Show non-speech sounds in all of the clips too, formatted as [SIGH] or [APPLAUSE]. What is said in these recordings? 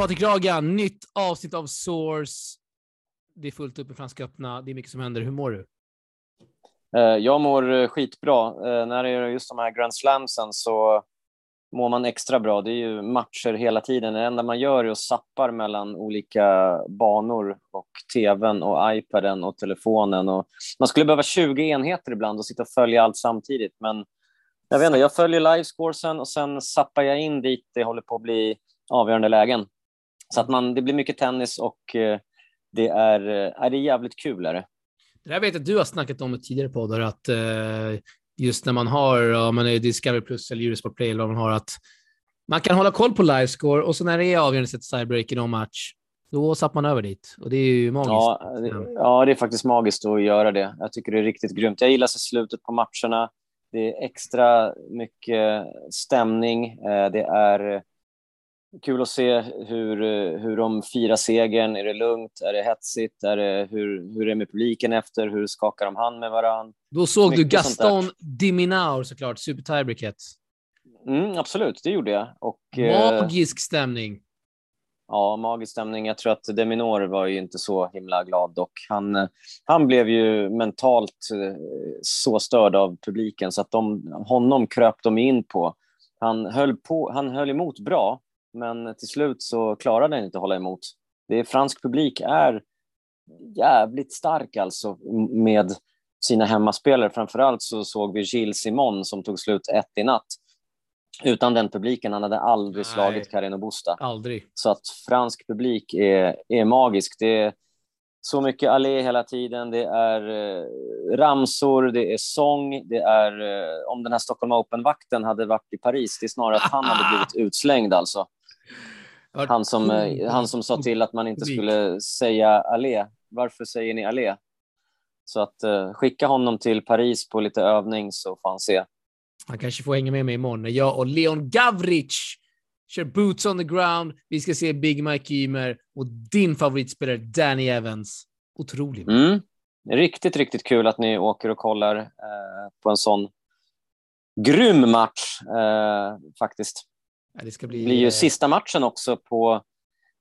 Patrik Raga, nytt avsnitt av Source. Det är fullt upp i Franska öppna. Det är mycket som händer. Hur mår du? Eh, jag mår eh, skitbra. Eh, när det är just de här Grand Slamsen så mår man extra bra. Det är ju matcher hela tiden. Det enda man gör är att sappar mellan olika banor och tvn och iPaden och telefonen. Och man skulle behöva 20 enheter ibland och sitta och följa allt samtidigt. Men jag vet inte, jag följer livescoresen och sen sappar jag in dit det håller på att bli avgörande lägen. Så att man, det blir mycket tennis och eh, det är, eh, är det jävligt kul. Är det. det där vet jag att du har snackat om i tidigare poddar, att eh, just när man har, om man är Discovery Plus eller Eurosport Play eller vad man har, att man kan hålla koll på livescore och så när det är avgörande set tiebreak i någon match, då satt man över dit och det är ju magiskt. Ja det, ja, det är faktiskt magiskt att göra det. Jag tycker det är riktigt grymt. Jag gillar så slutet på matcherna. Det är extra mycket stämning. Det är kul att se hur, hur de firar segern. Är det lugnt? Är det hetsigt? Är det, hur, hur är det med publiken efter? Hur skakar de hand med varandra? Då såg Mycket du Gaston Diminaur såklart, super tiebreaket. Mm, absolut, det gjorde jag. Och, eh, magisk eh, stämning. Ja, magisk stämning. Jag tror att Deminor var ju inte så himla glad och han, han blev ju mentalt eh, så störd av publiken så att de, honom kröp de in på. Han höll, på, han höll emot bra, men till slut så klarade den inte att hålla emot. Det är, fransk publik är jävligt stark alltså med sina hemmaspelare. Framförallt så såg vi Gilles Simon som tog slut ett i natt. Utan den publiken, han hade aldrig Nej, slagit Carino Busta. Aldrig. Så att fransk publik är, är magisk. Det är så mycket allé hela tiden. Det är eh, ramsor, det är sång, det är... Eh, om den här Stockholm Open-vakten hade varit i Paris, det är snarare att han hade [LAUGHS] blivit utslängd alltså. Han som, eh, han som sa till att man inte skulle säga allé. Varför säger ni allé? Så att uh, skicka honom till Paris på lite övning så får han se. Han kanske får hänga med mig imorgon när jag och Leon Gavric kör boots on the ground. Vi ska se Big Mike Ymer och din favoritspelare Danny Evans. Otroligt. Mm. Riktigt, riktigt kul att ni åker och kollar eh, på en sån grym match eh, faktiskt. Det ska bli... Det blir ju eh, sista matchen också på,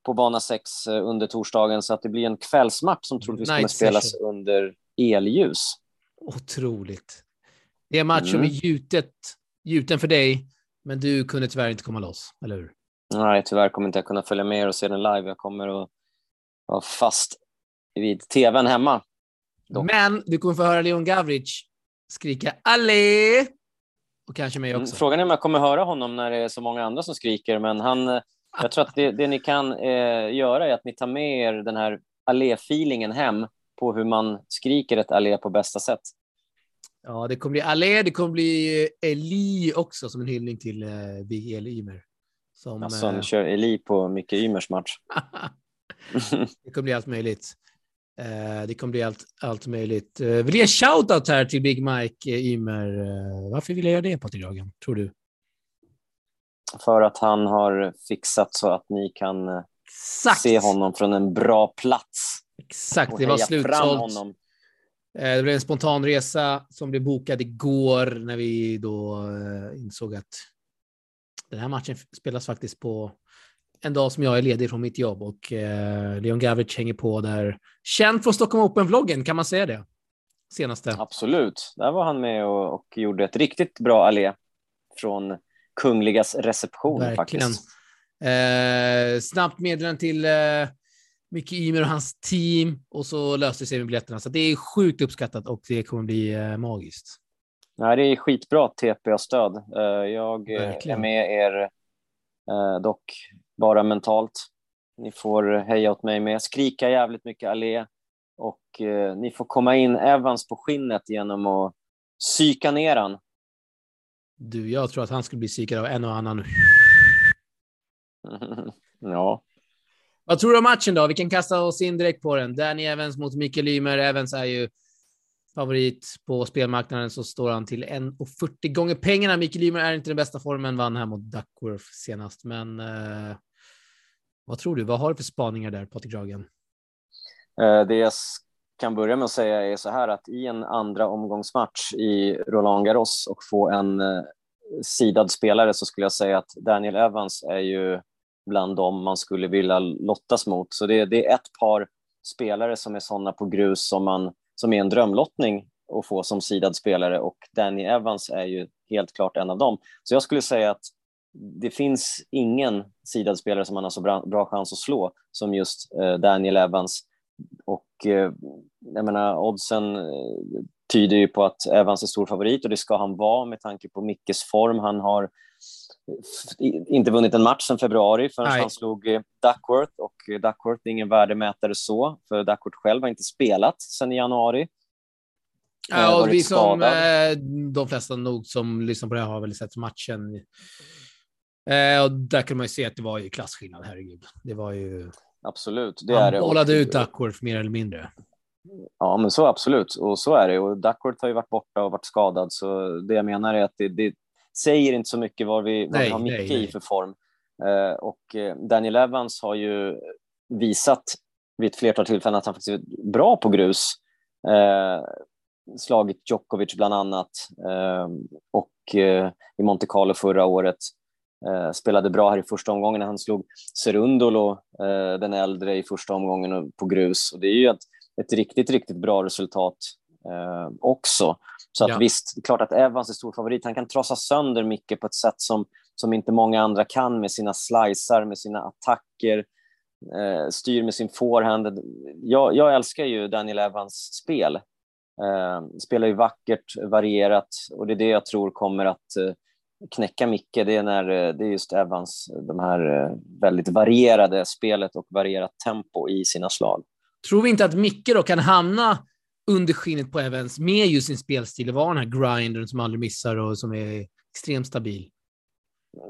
på bana 6 eh, under torsdagen, så att det blir en kvällsmatch som troligtvis kommer spelas under elljus. Otroligt. Det är match som mm. är gjutet, gjuten för dig, men du kunde tyvärr inte komma loss, eller hur? Nej, tyvärr kommer inte jag kunna följa med och se den live. Jag kommer att vara fast vid tvn hemma. Dock. Men du kommer få höra Leon Gavric skrika allé och kanske mig mm, också. Frågan är om jag kommer höra honom när det är så många andra som skriker, men han, jag tror att det, det ni kan eh, göra är att ni tar med er den här allé-feelingen hem på hur man skriker ett allé på bästa sätt. Ja, det kommer bli allé, det kommer bli eh, Eli också som en hyllning till eh, Big Eli Ymer. Som, alltså, eh, kör Eli på Micke Ymers match. [LAUGHS] [LAUGHS] det kommer bli allt möjligt. Eh, det kommer bli allt, allt möjligt. Eh, vill ge en shoutout här till Big Mike Ymer. Varför vill jag göra det, Patrik Dagen, tror du? För att han har fixat så att ni kan Exakt. se honom från en bra plats. Exakt, det var slutsålt. Det blev en spontan resa som blev bokad igår när vi då insåg att den här matchen spelas faktiskt på en dag som jag är ledig från mitt jobb och eh, Leon Gavic hänger på där. Känd från Stockholm Open-vloggen, kan man säga det? Senaste. Absolut. Där var han med och, och gjorde ett riktigt bra allé från Kungligas reception Verkligen. faktiskt. Eh, snabbt meddelande till eh, Micke Ymer och hans team och så löste sig med biljetterna. Så det är sjukt uppskattat och det kommer bli eh, magiskt. Nej, det är skitbra TPA-stöd. Eh, jag eh, Verkligen. är med er, eh, dock bara mentalt. Ni får heja åt mig med, skrika jävligt mycket allé och ni får komma in Evans på skinnet genom att psyka ner han. Du, jag tror att han skulle bli psykad av en och annan. [LAUGHS] ja. Vad tror du om matchen då? Vi kan kasta oss in direkt på den. Danny Evans mot Mikael Ymer. Evans är ju favorit på spelmarknaden så står han till 1,40 gånger pengarna. Mikael Ymer är inte den bästa formen, vann här mot Duckworth senast, men eh, vad tror du? Vad har du för spaningar där, Patrik Dragen? Eh, det jag kan börja med att säga är så här att i en andra omgångsmatch i Roland Garros och få en eh, sidad spelare så skulle jag säga att Daniel Evans är ju bland dem man skulle vilja lottas mot. Så det, det är ett par spelare som är sådana på grus som, man, som är en drömlottning att få som sidad spelare och Danny Evans är ju helt klart en av dem. Så jag skulle säga att det finns ingen sidad spelare som man har så bra, bra chans att slå som just eh, Daniel Evans. Och eh, jag menar, oddsen eh, tyder ju på att Evans är stor favorit och det ska han vara med tanke på Mickes form. Han har inte vunnit en match sedan februari förrän Nej. han slog Duckworth och Duckworth är ingen värdemätare så, för Duckworth själv har inte spelat sedan i januari. Ja, och vi som, de flesta nog som lyssnar på det här har väl sett matchen. Eh, och där kan man ju se att det var ju klasskillnad, herregud. Det var ju... Absolut, det är det. Han bollade ut Duckworth mer eller mindre. Ja, men så absolut. Och så är det. Och Duckworth har ju varit borta och varit skadad, så det jag menar är att det, det säger inte så mycket vad vi, vad nej, vi har Micke i för form. Eh, och eh, Daniel Evans har ju visat vid ett flertal tillfällen att han faktiskt är bra på grus. Eh, slagit Djokovic bland annat eh, och eh, i Monte Carlo förra året. Eh, spelade bra här i första omgången när han slog Serundolo, den äldre, i första omgången på grus. Och det är ju ett, ett riktigt, riktigt bra resultat också. Så att ja. visst, klart att Evans är stor favorit. Han kan trasa sönder Micke på ett sätt som, som inte många andra kan med sina slicer, med sina attacker, eh, styr med sin forehand. Jag, jag älskar ju Daniel Evans spel. Eh, spelar ju vackert, varierat och det är det jag tror kommer att eh, knäcka Micke. Det är, när, eh, det är just Evans, de här eh, väldigt varierade spelet och varierat tempo i sina slag. Tror vi inte att Micke då kan hamna under skinnet på Evans med just sin spelstil, vara den här grindern som aldrig missar och som är extremt stabil.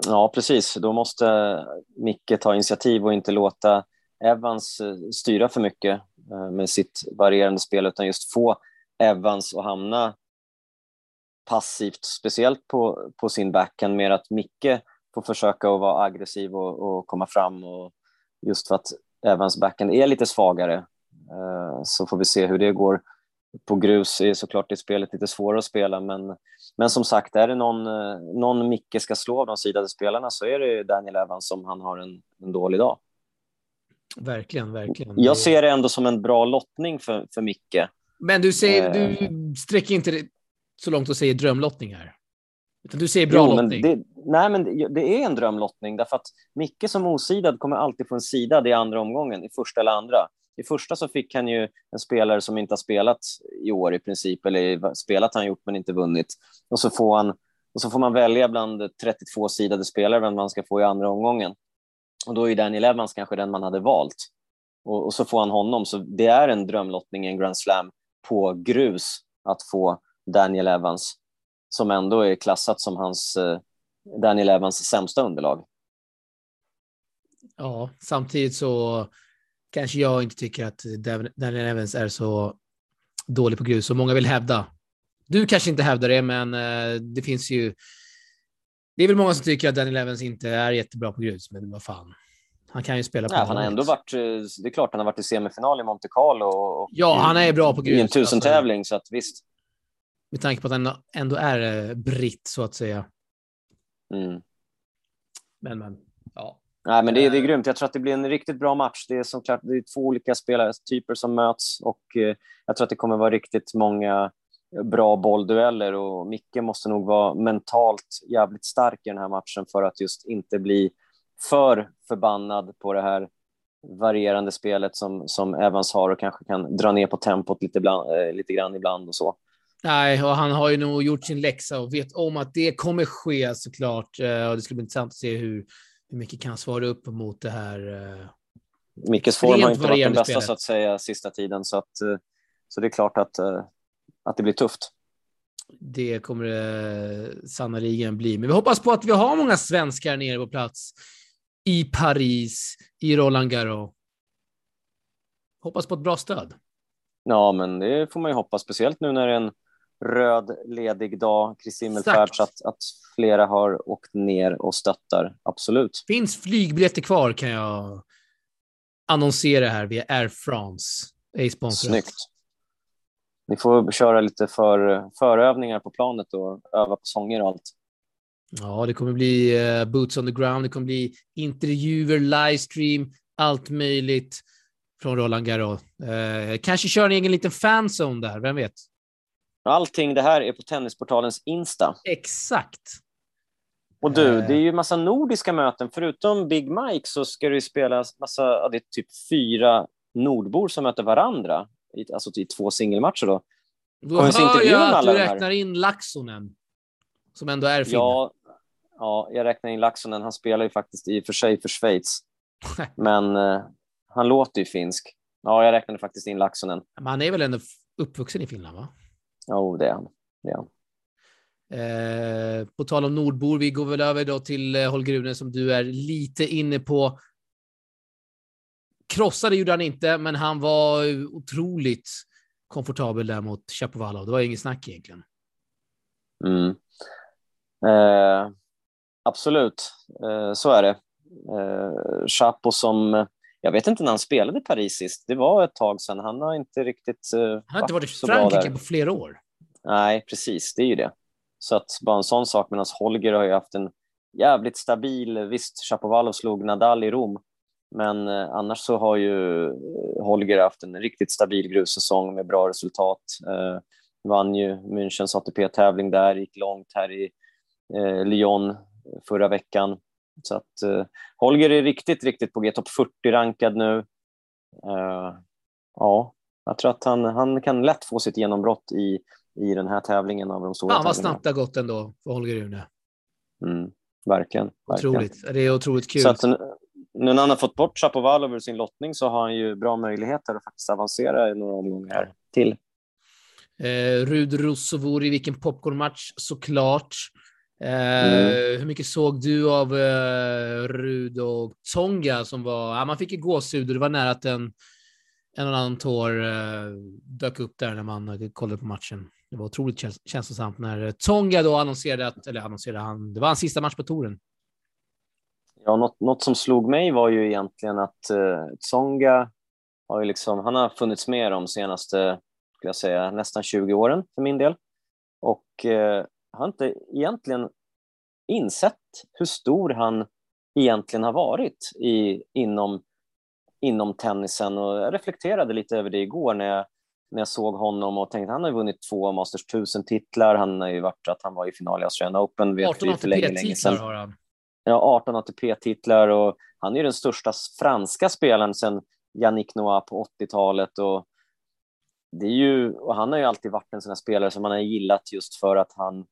Ja, precis. Då måste Micke ta initiativ och inte låta Evans eh, styra för mycket med sitt varierande spel, utan just få Evans att hamna passivt, speciellt på, på sin backhand, mer att Micke får försöka att vara aggressiv och, och komma fram. Och just för att Evans backhand är lite svagare eh, så får vi se hur det går på grus är såklart det spelet lite svårare att spela, men, men som sagt, är det någon, eh, någon Micke ska slå av de sidade spelarna så är det Daniel Evans som han har en, en dålig dag. Verkligen, verkligen. Jag ser det ändå som en bra lottning för, för Micke. Men du, säger, eh. du sträcker inte så långt och säger drömlottning här? Utan du säger bra jo, lottning? Det, nej, men det, det, är en drömlottning därför att Micke som osidad kommer alltid få en sida i andra omgången, i första eller andra. I första så fick han ju en spelare som inte har spelat i år i princip, eller spelat han gjort men inte vunnit. Och så får, han, och så får man välja bland 32-sidade spelare vem man ska få i andra omgången. Och då är Daniel Evans kanske den man hade valt. Och, och så får han honom, så det är en drömlottning i en Grand Slam på grus att få Daniel Evans, som ändå är klassat som hans eh, Daniel Evans sämsta underlag. Ja, samtidigt så kanske jag inte tycker att Daniel Evans är så dålig på grus som många vill hävda. Du kanske inte hävdar det, men eh, det finns ju. Det är väl många som tycker att Daniel Evans inte är jättebra på grus, men vad fan. Han kan ju spela på ja, Han har ändå varit, eh, det är klart han har varit i semifinal i Monte Carlo. Och, ja, han är bra på grus. I en tusentävling, alltså, så att visst. Med tanke på att han ändå är eh, britt, så att säga. Mm. Men, men, ja. Nej, men det är, det är grymt. Jag tror att det blir en riktigt bra match. Det är som klart, det är två olika spelartyper som möts och eh, jag tror att det kommer vara riktigt många bra bolldueller och Micke måste nog vara mentalt jävligt stark i den här matchen för att just inte bli för förbannad på det här varierande spelet som, som Evans har och kanske kan dra ner på tempot lite, bland, eh, lite grann ibland och så. Nej, och han har ju nog gjort sin läxa och vet om att det kommer ske såklart. Eh, och det skulle bli intressant att se hur hur mycket kan svara upp mot det här? Mickes form har inte varit den bästa spelet. så att säga sista tiden, så, att, uh, så det är klart att, uh, att det blir tufft. Det kommer det sannoliken bli, men vi hoppas på att vi har många svenskar nere på plats i Paris, i Roland Garros. Hoppas på ett bra stöd. Ja, men det får man ju hoppas, speciellt nu när det är en röd ledig dag, Kristi himmelfärd, så att, att flera har åkt ner och stöttar. Absolut. Finns flygbiljetter kvar kan jag annonsera här via Air France. Snyggt. Ni får köra lite för, förövningar på planet och öva på sånger och allt. Ja, det kommer bli uh, boots on the ground, det kommer bli intervjuer, livestream, allt möjligt från Roland Garros. Uh, kanske kör en egen liten fanzone där, vem vet? Allting det här är på Tennisportalens Insta. Exakt. Och du, det är ju massa nordiska möten. Förutom Big Mike så ska det spelas massa, det är typ fyra nordbor som möter varandra, alltså i två singelmatcher då. Då hör jag att du räknar in Laxonen, som ändå är finne. Ja, ja, jag räknar in Laxonen. Han spelar ju faktiskt i och för sig för Schweiz, [LAUGHS] men eh, han låter ju finsk. Ja, jag räknade faktiskt in Laxonen. Men han är väl ändå uppvuxen i Finland, va? Jo, oh, det är han. Det är han. Eh, på tal om nordbor, vi går väl över då till eh, Holger Rune som du är lite inne på. Krossade gjorde han inte, men han var otroligt komfortabel där mot Chapovalov. Det var inget snack egentligen. Mm. Eh, absolut, eh, så är det. Eh, Chapo som, jag vet inte när han spelade i Paris sist. Det var ett tag sedan. Han har inte riktigt eh, Han har inte varit i Frankrike på flera år. Nej, precis. Det är ju det. Så att bara en sån sak, medan Holger har ju haft en jävligt stabil, visst, Chapovalov slog Nadal i Rom, men eh, annars så har ju eh, Holger haft en riktigt stabil grussäsong med bra resultat. Eh, vann ju Münchens ATP-tävling där, gick långt här i eh, Lyon förra veckan. Så att eh, Holger är riktigt, riktigt på G, topp 40-rankad nu. Eh, ja, jag tror att han, han kan lätt få sitt genombrott i i den här tävlingen av de stora Fan vad snabbt det har gått ändå för Holger Rune. Mm, verkligen. Otroligt. Verkligen. Det är otroligt kul. Så att, nu när han har fått bort Chapovalov ur sin lottning så har han ju bra möjligheter att faktiskt avancera i några omgångar till. Eh, Rud Russovori, vilken popcornmatch såklart. Eh, mm. Hur mycket såg du av eh, Rud och Tsonga som var, ja, man fick ju gåshud och det var nära att en, en och annan tår eh, dök upp där när man kollade på matchen. Det var otroligt känslosamt när Tonga då annonserade att, eller annonserade han, det var hans sista match på touren. Ja, något, något som slog mig var ju egentligen att uh, Tsonga har ju liksom, han har funnits med de senaste, skulle jag säga, nästan 20 åren för min del. Och uh, har inte egentligen insett hur stor han egentligen har varit i, inom, inom tennisen. Och jag reflekterade lite över det igår när jag när jag såg honom och tänkte han har vunnit två Masters 1000-titlar. Han har ju varit att han var i final i Australian Open. Vet 18 ATP-titlar har han. Ja, 18 ATP-titlar och han är den största franska spelaren sedan Yannick Noah på 80-talet. Och det är ju, och han har ju alltid varit en sån här spelare som man har gillat just för att han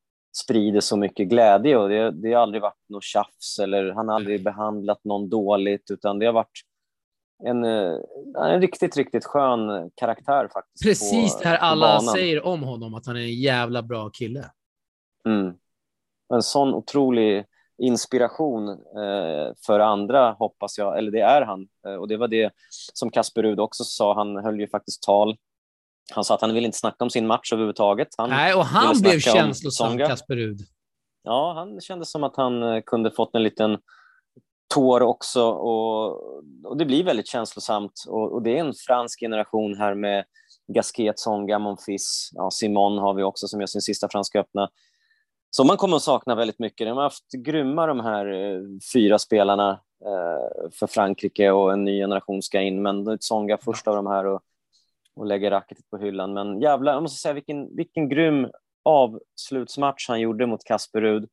sprider så mycket glädje och det, det har aldrig varit något tjafs eller han har aldrig behandlat någon dåligt utan det har varit en, eh, en riktigt, riktigt skön karaktär faktiskt. Precis det här alla säger om honom, att han är en jävla bra kille. Mm. En sån otrolig inspiration eh, för andra, hoppas jag, eller det är han. Eh, och det var det som Kasper Rud också sa, han höll ju faktiskt tal. Han sa att han ville inte snacka om sin match överhuvudtaget. Han Nej, och han blev känslosam, Kasper Rud. Ja, han kände som att han eh, kunde fått en liten tår också och, och det blir väldigt känslosamt och, och, det är en fransk generation här med Gasquet, Tsonga, Monfils, ja, Simon har vi också som gör sin sista franska öppna. Så man kommer att sakna väldigt mycket. De har haft grymma de här eh, fyra spelarna eh, för Frankrike och en ny generation ska in, men Tsonga först av de här och, och lägger racketet på hyllan. Men jävlar, jag måste säga vilken, vilken grym avslutsmatch han gjorde mot Kasper Rud.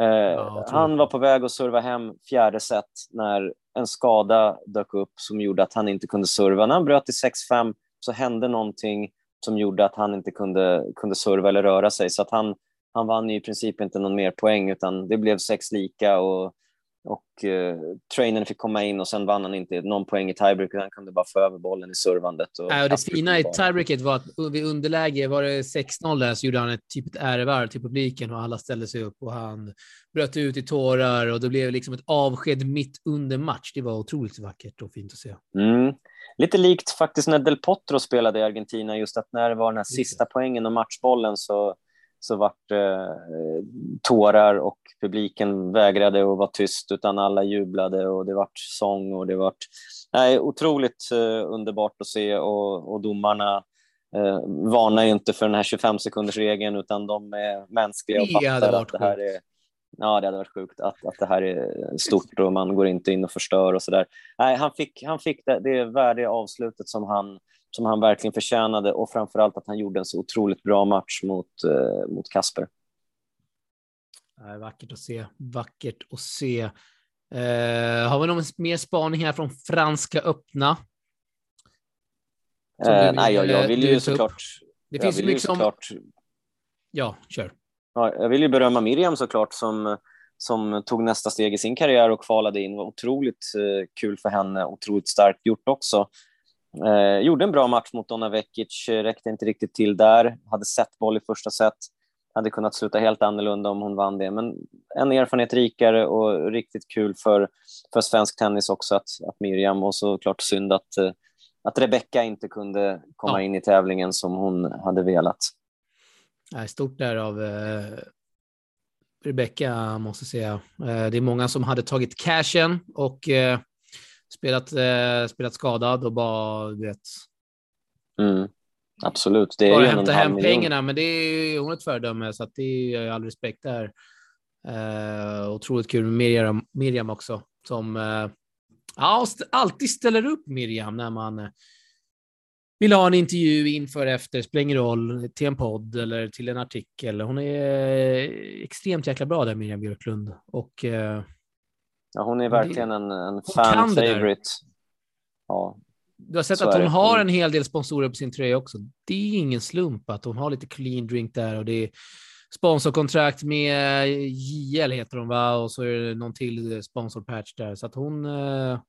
Eh, han var på väg att serva hem fjärde set när en skada dök upp som gjorde att han inte kunde serva. När han bröt i 6-5 så hände någonting som gjorde att han inte kunde, kunde serva eller röra sig. Så att han, han vann i princip inte någon mer poäng utan det blev sex lika och och eh, trainern fick komma in och sen vann han inte någon poäng i tiebreak, han kunde bara få över bollen i servandet. Och, äh, och det fina i tiebreaket var att vid underläge, var det 6-0 där, så gjorde han ett typ ett ärevarv till publiken och alla ställde sig upp och han bröt ut i tårar och det blev liksom ett avsked mitt under match. Det var otroligt vackert och fint att se. Mm. Lite likt faktiskt när Del Potro spelade i Argentina, just att när det var den här sista poängen och matchbollen så så vart det eh, tårar och publiken vägrade att vara tyst utan alla jublade och det vart sång och det vart nej, otroligt eh, underbart att se och, och domarna eh, varnar ju inte för den här 25 sekunders regeln utan de är mänskliga och fattar att det här är Ja, det hade varit sjukt att, att det här är stort och man går inte in och förstör och sådär. Nej, han fick, han fick det, det värdiga avslutet som han, som han verkligen förtjänade och framförallt att han gjorde en så otroligt bra match mot, eh, mot Kasper. Vackert att se, vackert att se. Eh, har vi någon mer spaning här från Franska öppna? Eh, nej, jag, jag vill ju såklart... Det finns mycket som... Såklart, ja, kör. Ja, jag vill ju berömma Miriam såklart som, som tog nästa steg i sin karriär och kvalade in. Det var otroligt eh, kul för henne, otroligt starkt gjort också. Eh, gjorde en bra match mot Donna Vekic, räckte inte riktigt till där. Hade sett boll i första set, hade kunnat sluta helt annorlunda om hon vann det. Men en erfarenhet rikare och riktigt kul för, för svensk tennis också att, att Miriam och såklart synd att, eh, att Rebecca inte kunde komma ja. in i tävlingen som hon hade velat. Stort där av eh, Rebecca, måste säga. Eh, det är många som hade tagit cashen och eh, spelat, eh, spelat skadad och bara, du vet. Mm. Absolut. Det är bara hämta hem pengarna, men det är hon ett föredöme, så att det är all respekt där. Eh, otroligt kul med Miriam, Miriam också, som eh, alltid ställer upp Miriam när man eh, vill ha en intervju inför, efter, spelar ingen roll, till en podd eller till en artikel. Hon är extremt jäkla bra där, Miriam Björklund. Och, eh, ja, hon är verkligen en, en fan favorite. Ja, du har sett att hon har en hel del sponsorer på sin tröja också. Det är ingen slump att hon har lite clean drink där och det är sponsorkontrakt med JL heter hon va? Och så är det någon till sponsorpatch där. Så att hon, eh,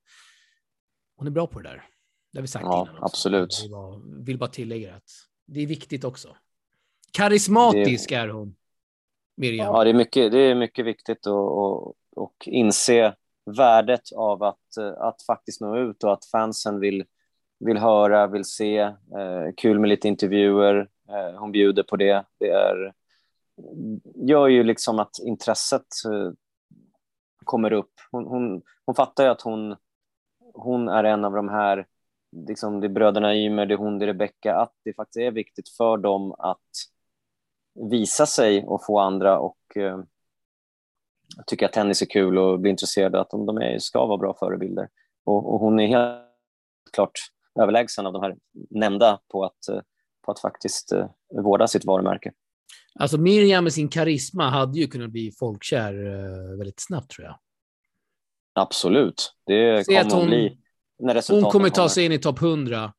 hon är bra på det där. Det har vi sagt ja, innan. Också. Absolut. Jag bara, vill bara tillägga att det är viktigt också. Karismatisk det... är hon. Miriam. Ja, det är mycket, det är mycket viktigt och inse värdet av att, eh, att faktiskt nå ut och att fansen vill, vill höra, vill se. Eh, kul med lite intervjuer. Eh, hon bjuder på det. Det är, gör ju liksom att intresset eh, kommer upp. Hon, hon, hon fattar ju att hon, hon är en av de här liksom det är bröderna Ymer, det är hon, det är Rebecka, att det faktiskt är viktigt för dem att visa sig och få andra och eh, tycka att tennis är kul och bli intresserade, att de, de är, ska vara bra förebilder. Och, och, hon är helt klart överlägsen av de här nämnda på att, eh, på att faktiskt eh, vårda sitt varumärke. Alltså Miriam med sin karisma hade ju kunnat bli folkkär eh, väldigt snabbt tror jag. Absolut, det kommer hon, att bli när Hon kommer ta sig in i topp 100.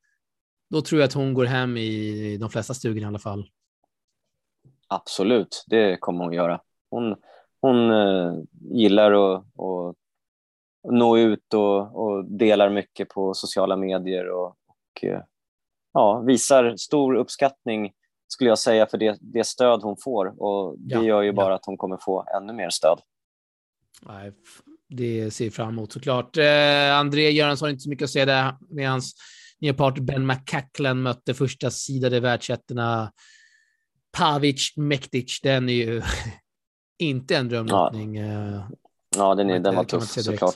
Då tror jag att hon går hem i de flesta stugorna i alla fall. Absolut, det kommer hon göra. Hon, hon uh, gillar att, att nå ut och, och, delar mycket på sociala medier och, och uh, ja, visar stor uppskattning skulle jag säga för det, det stöd hon får och det ja, gör ju bara ja. att hon kommer få ännu mer stöd. Nej, det ser fram emot såklart. Eh, André Göransson har inte så mycket att säga där med hans nya partner Ben McCacklen mötte första sidade världsettorna Pavic Mektic. Den är ju [LAUGHS] inte en drömlottning. Ja. Eh, ja, den, är, den var tuff såklart.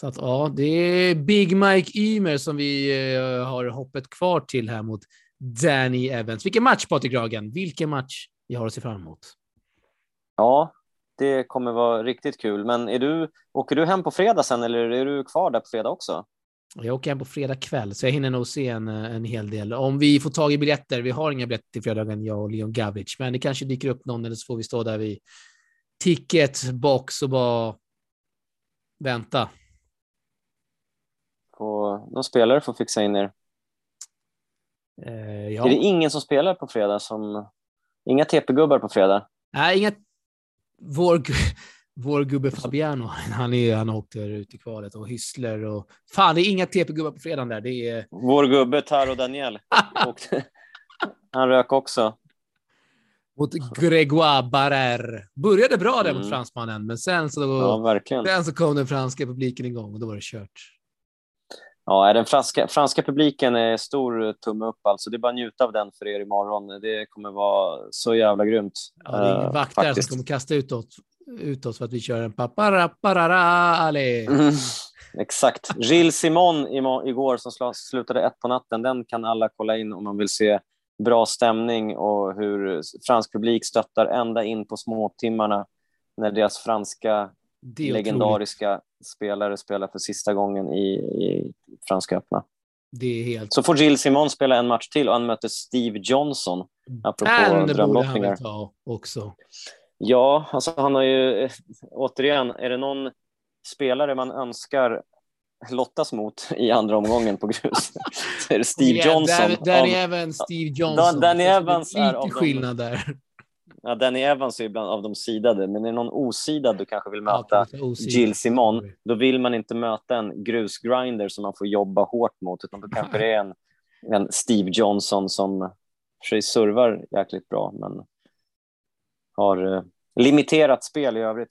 Så att ja, det är Big Mike Ymer som vi uh, har hoppet kvar till här mot Danny Evans. Vilken match Patrik Ragen, vilken match vi har att se fram emot. Ja, det kommer vara riktigt kul. Men är du, åker du hem på fredag sen eller är du kvar där på fredag också? Jag åker hem på fredag kväll, så jag hinner nog se en, en hel del. Om vi får tag i biljetter, vi har inga biljetter till fredagen, jag och Leon Gavic, men det kanske dyker upp någon eller så får vi stå där vid ticketbox och bara vänta. På, någon spelare får fixa in er. Eh, ja. Är det ingen som spelar på fredag? Som... Inga TP-gubbar på fredag? Nej, inga vår, vår gubbe Fabiano, [LAUGHS] han, är, han åkte ut i kvalet och Hyssler och fan, det är inga TP-gubbar på fredagen där. Det är... Vår gubbe Taro Daniel. [LAUGHS] han rök också. Mot Grégoire Barrère. Började bra där mm. mot fransmannen, men sen så, ja, sen så kom den franska publiken igång och då var det kört. Ja, den franska, franska publiken är stor tumme upp. Alltså. Det är bara att njuta av den för er imorgon. Det kommer vara så jävla grymt. Ja, det är ingen vakt där som kommer kasta ut ut oss för att vi kör en paparaparara mm, Exakt. Gilles Simon igår som slutade ett på natten, den kan alla kolla in om man vill se bra stämning och hur fransk publik stöttar ända in på småtimmarna när deras franska legendariska spelare spelar för sista gången i, i Franska öppna. Det är helt... Så får Jill Simon spela en match till och han möter Steve Johnson, apropå drömlottningar. också. Ja, alltså han har ju, återigen, är det någon spelare man önskar lottas mot i andra omgången på grus [LAUGHS] så är det Steve yeah, Johnson. Danny Evans, Steve Johnson. Danny Evans är lite skillnad där. Ja, Danny Evans är ibland av de sidade, men är det någon osidad du kanske vill möta ja, Jill Simon, då vill man inte möta en grusgrinder som man får jobba hårt mot, utan då kanske det är en, en Steve Johnson som för sig servar jäkligt bra, men har eh, limiterat spel i övrigt.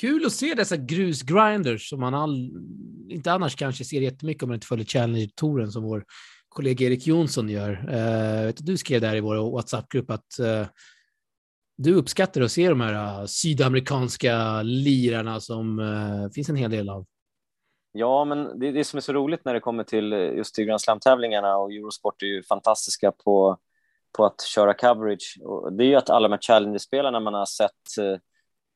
Kul att se dessa grusgrinders som man all, inte annars kanske ser jättemycket om man inte följer Challenger-touren som vår kollega Erik Jonsson gör. Uh, du skrev där i vår WhatsApp-grupp att uh, du uppskattar att se de här uh, sydamerikanska lirarna som uh, finns en hel del av. Ja, men det är det som är så roligt när det kommer till just till Grand Slam-tävlingarna och Eurosport är ju fantastiska på, på att köra coverage. Det är ju att alla de här Challenger-spelarna man har sett, uh,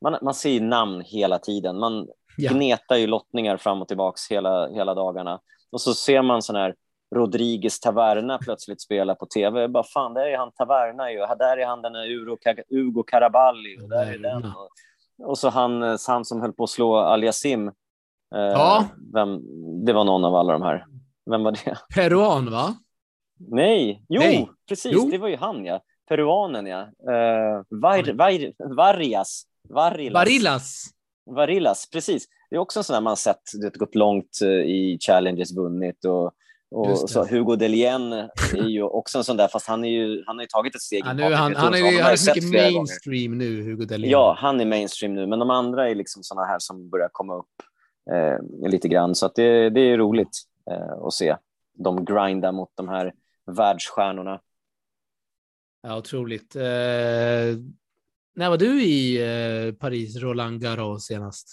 man, man ser namn hela tiden. Man ja. gnetar ju lottningar fram och tillbaks hela, hela dagarna. Och så ser man sån här Rodriguez Taverna plötsligt spelar på tv. Jag bara, fan, där är han Taverna ju. Där är han den där Ugo Caraballi. Och, där är den. Och, och så han, han som höll på att slå Aliasim. Eh, ja. Vem, det var någon av alla de här. Vem var det? Peruan, va? Nej, jo, Nej. precis. Jo. Det var ju han, ja. Peruanen, ja. Uh, var, var, Varias. Varilas. Varillas. Varillas, precis. Det är också en sån där man sett det gått långt eh, i challenges, vunnit och och så Hugo Delien är ju också en sån där, fast han, är ju, han har ju tagit ett steg. Ja, nu, han, han, är ju han är mycket mainstream gånger. nu, Hugo Delien. Ja, han är mainstream nu, men de andra är liksom såna här som börjar komma upp eh, lite grann. Så det, det är roligt eh, att se dem grinda mot de här världsstjärnorna. Ja, otroligt. Eh, när var du i eh, Paris, Roland Garros senast?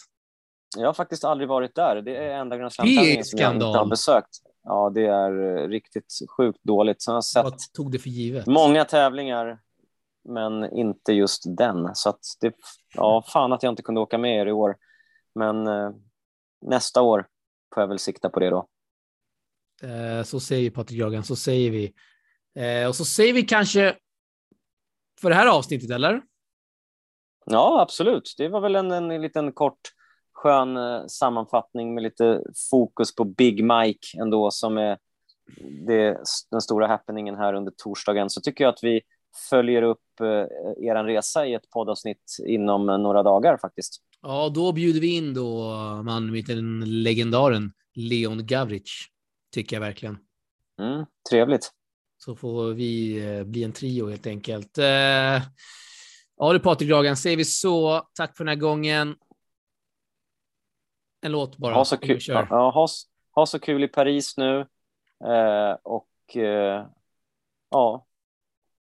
Jag har faktiskt aldrig varit där. Det är enda Grand Slam-tävlingen som jag inte har besökt. Ja, det är eh, riktigt sjukt dåligt. Jag har sett Vad tog det för givet? många tävlingar, men inte just den. Så att det, ja, fan att jag inte kunde åka med er i år. Men eh, nästa år får jag väl sikta på det då. Eh, så säger Patrik Jörgen, så säger vi. Eh, och så säger vi kanske för det här avsnittet, eller? Ja, absolut. Det var väl en, en liten kort skön eh, sammanfattning med lite fokus på Big Mike ändå som är det, den stora happeningen här under torsdagen så tycker jag att vi följer upp eh, er resa i ett poddavsnitt inom några dagar faktiskt. Ja, då bjuder vi in då man med den legendaren Leon Gavric, tycker jag verkligen. Mm, trevligt. Så får vi eh, bli en trio helt enkelt. Eh, ja du Patrik Dragan, säger vi så. Tack för den här gången. En låt bara. Ha så kul, ja, ha, ha, så kul i Paris nu. Eh, och eh, ja,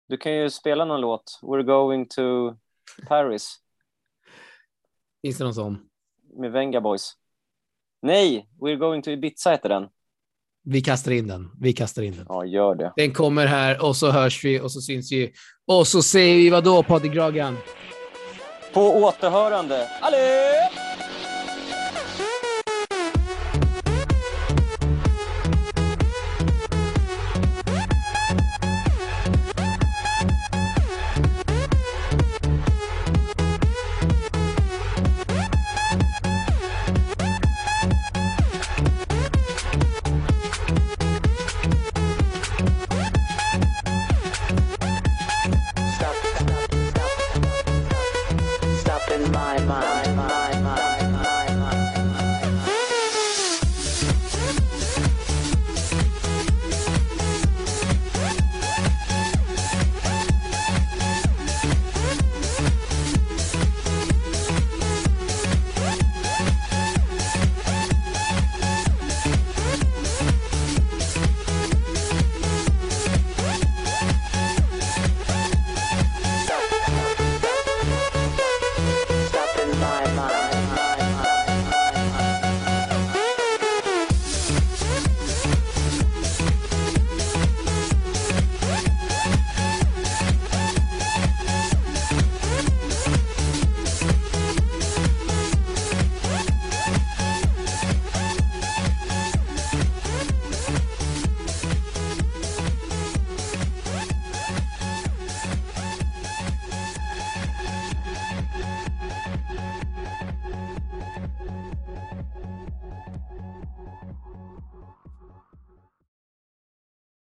du kan ju spela någon låt. We're going to Paris. Finns det någon sån? Med Venga Boys. Nej, We're going to Ibiza heter den. Vi kastar in den. Vi kastar in den. Ja, gör det. Den kommer här och så hörs vi och så syns vi. Och så säger vi vad då, Patrik Gragan? På återhörande. Allé!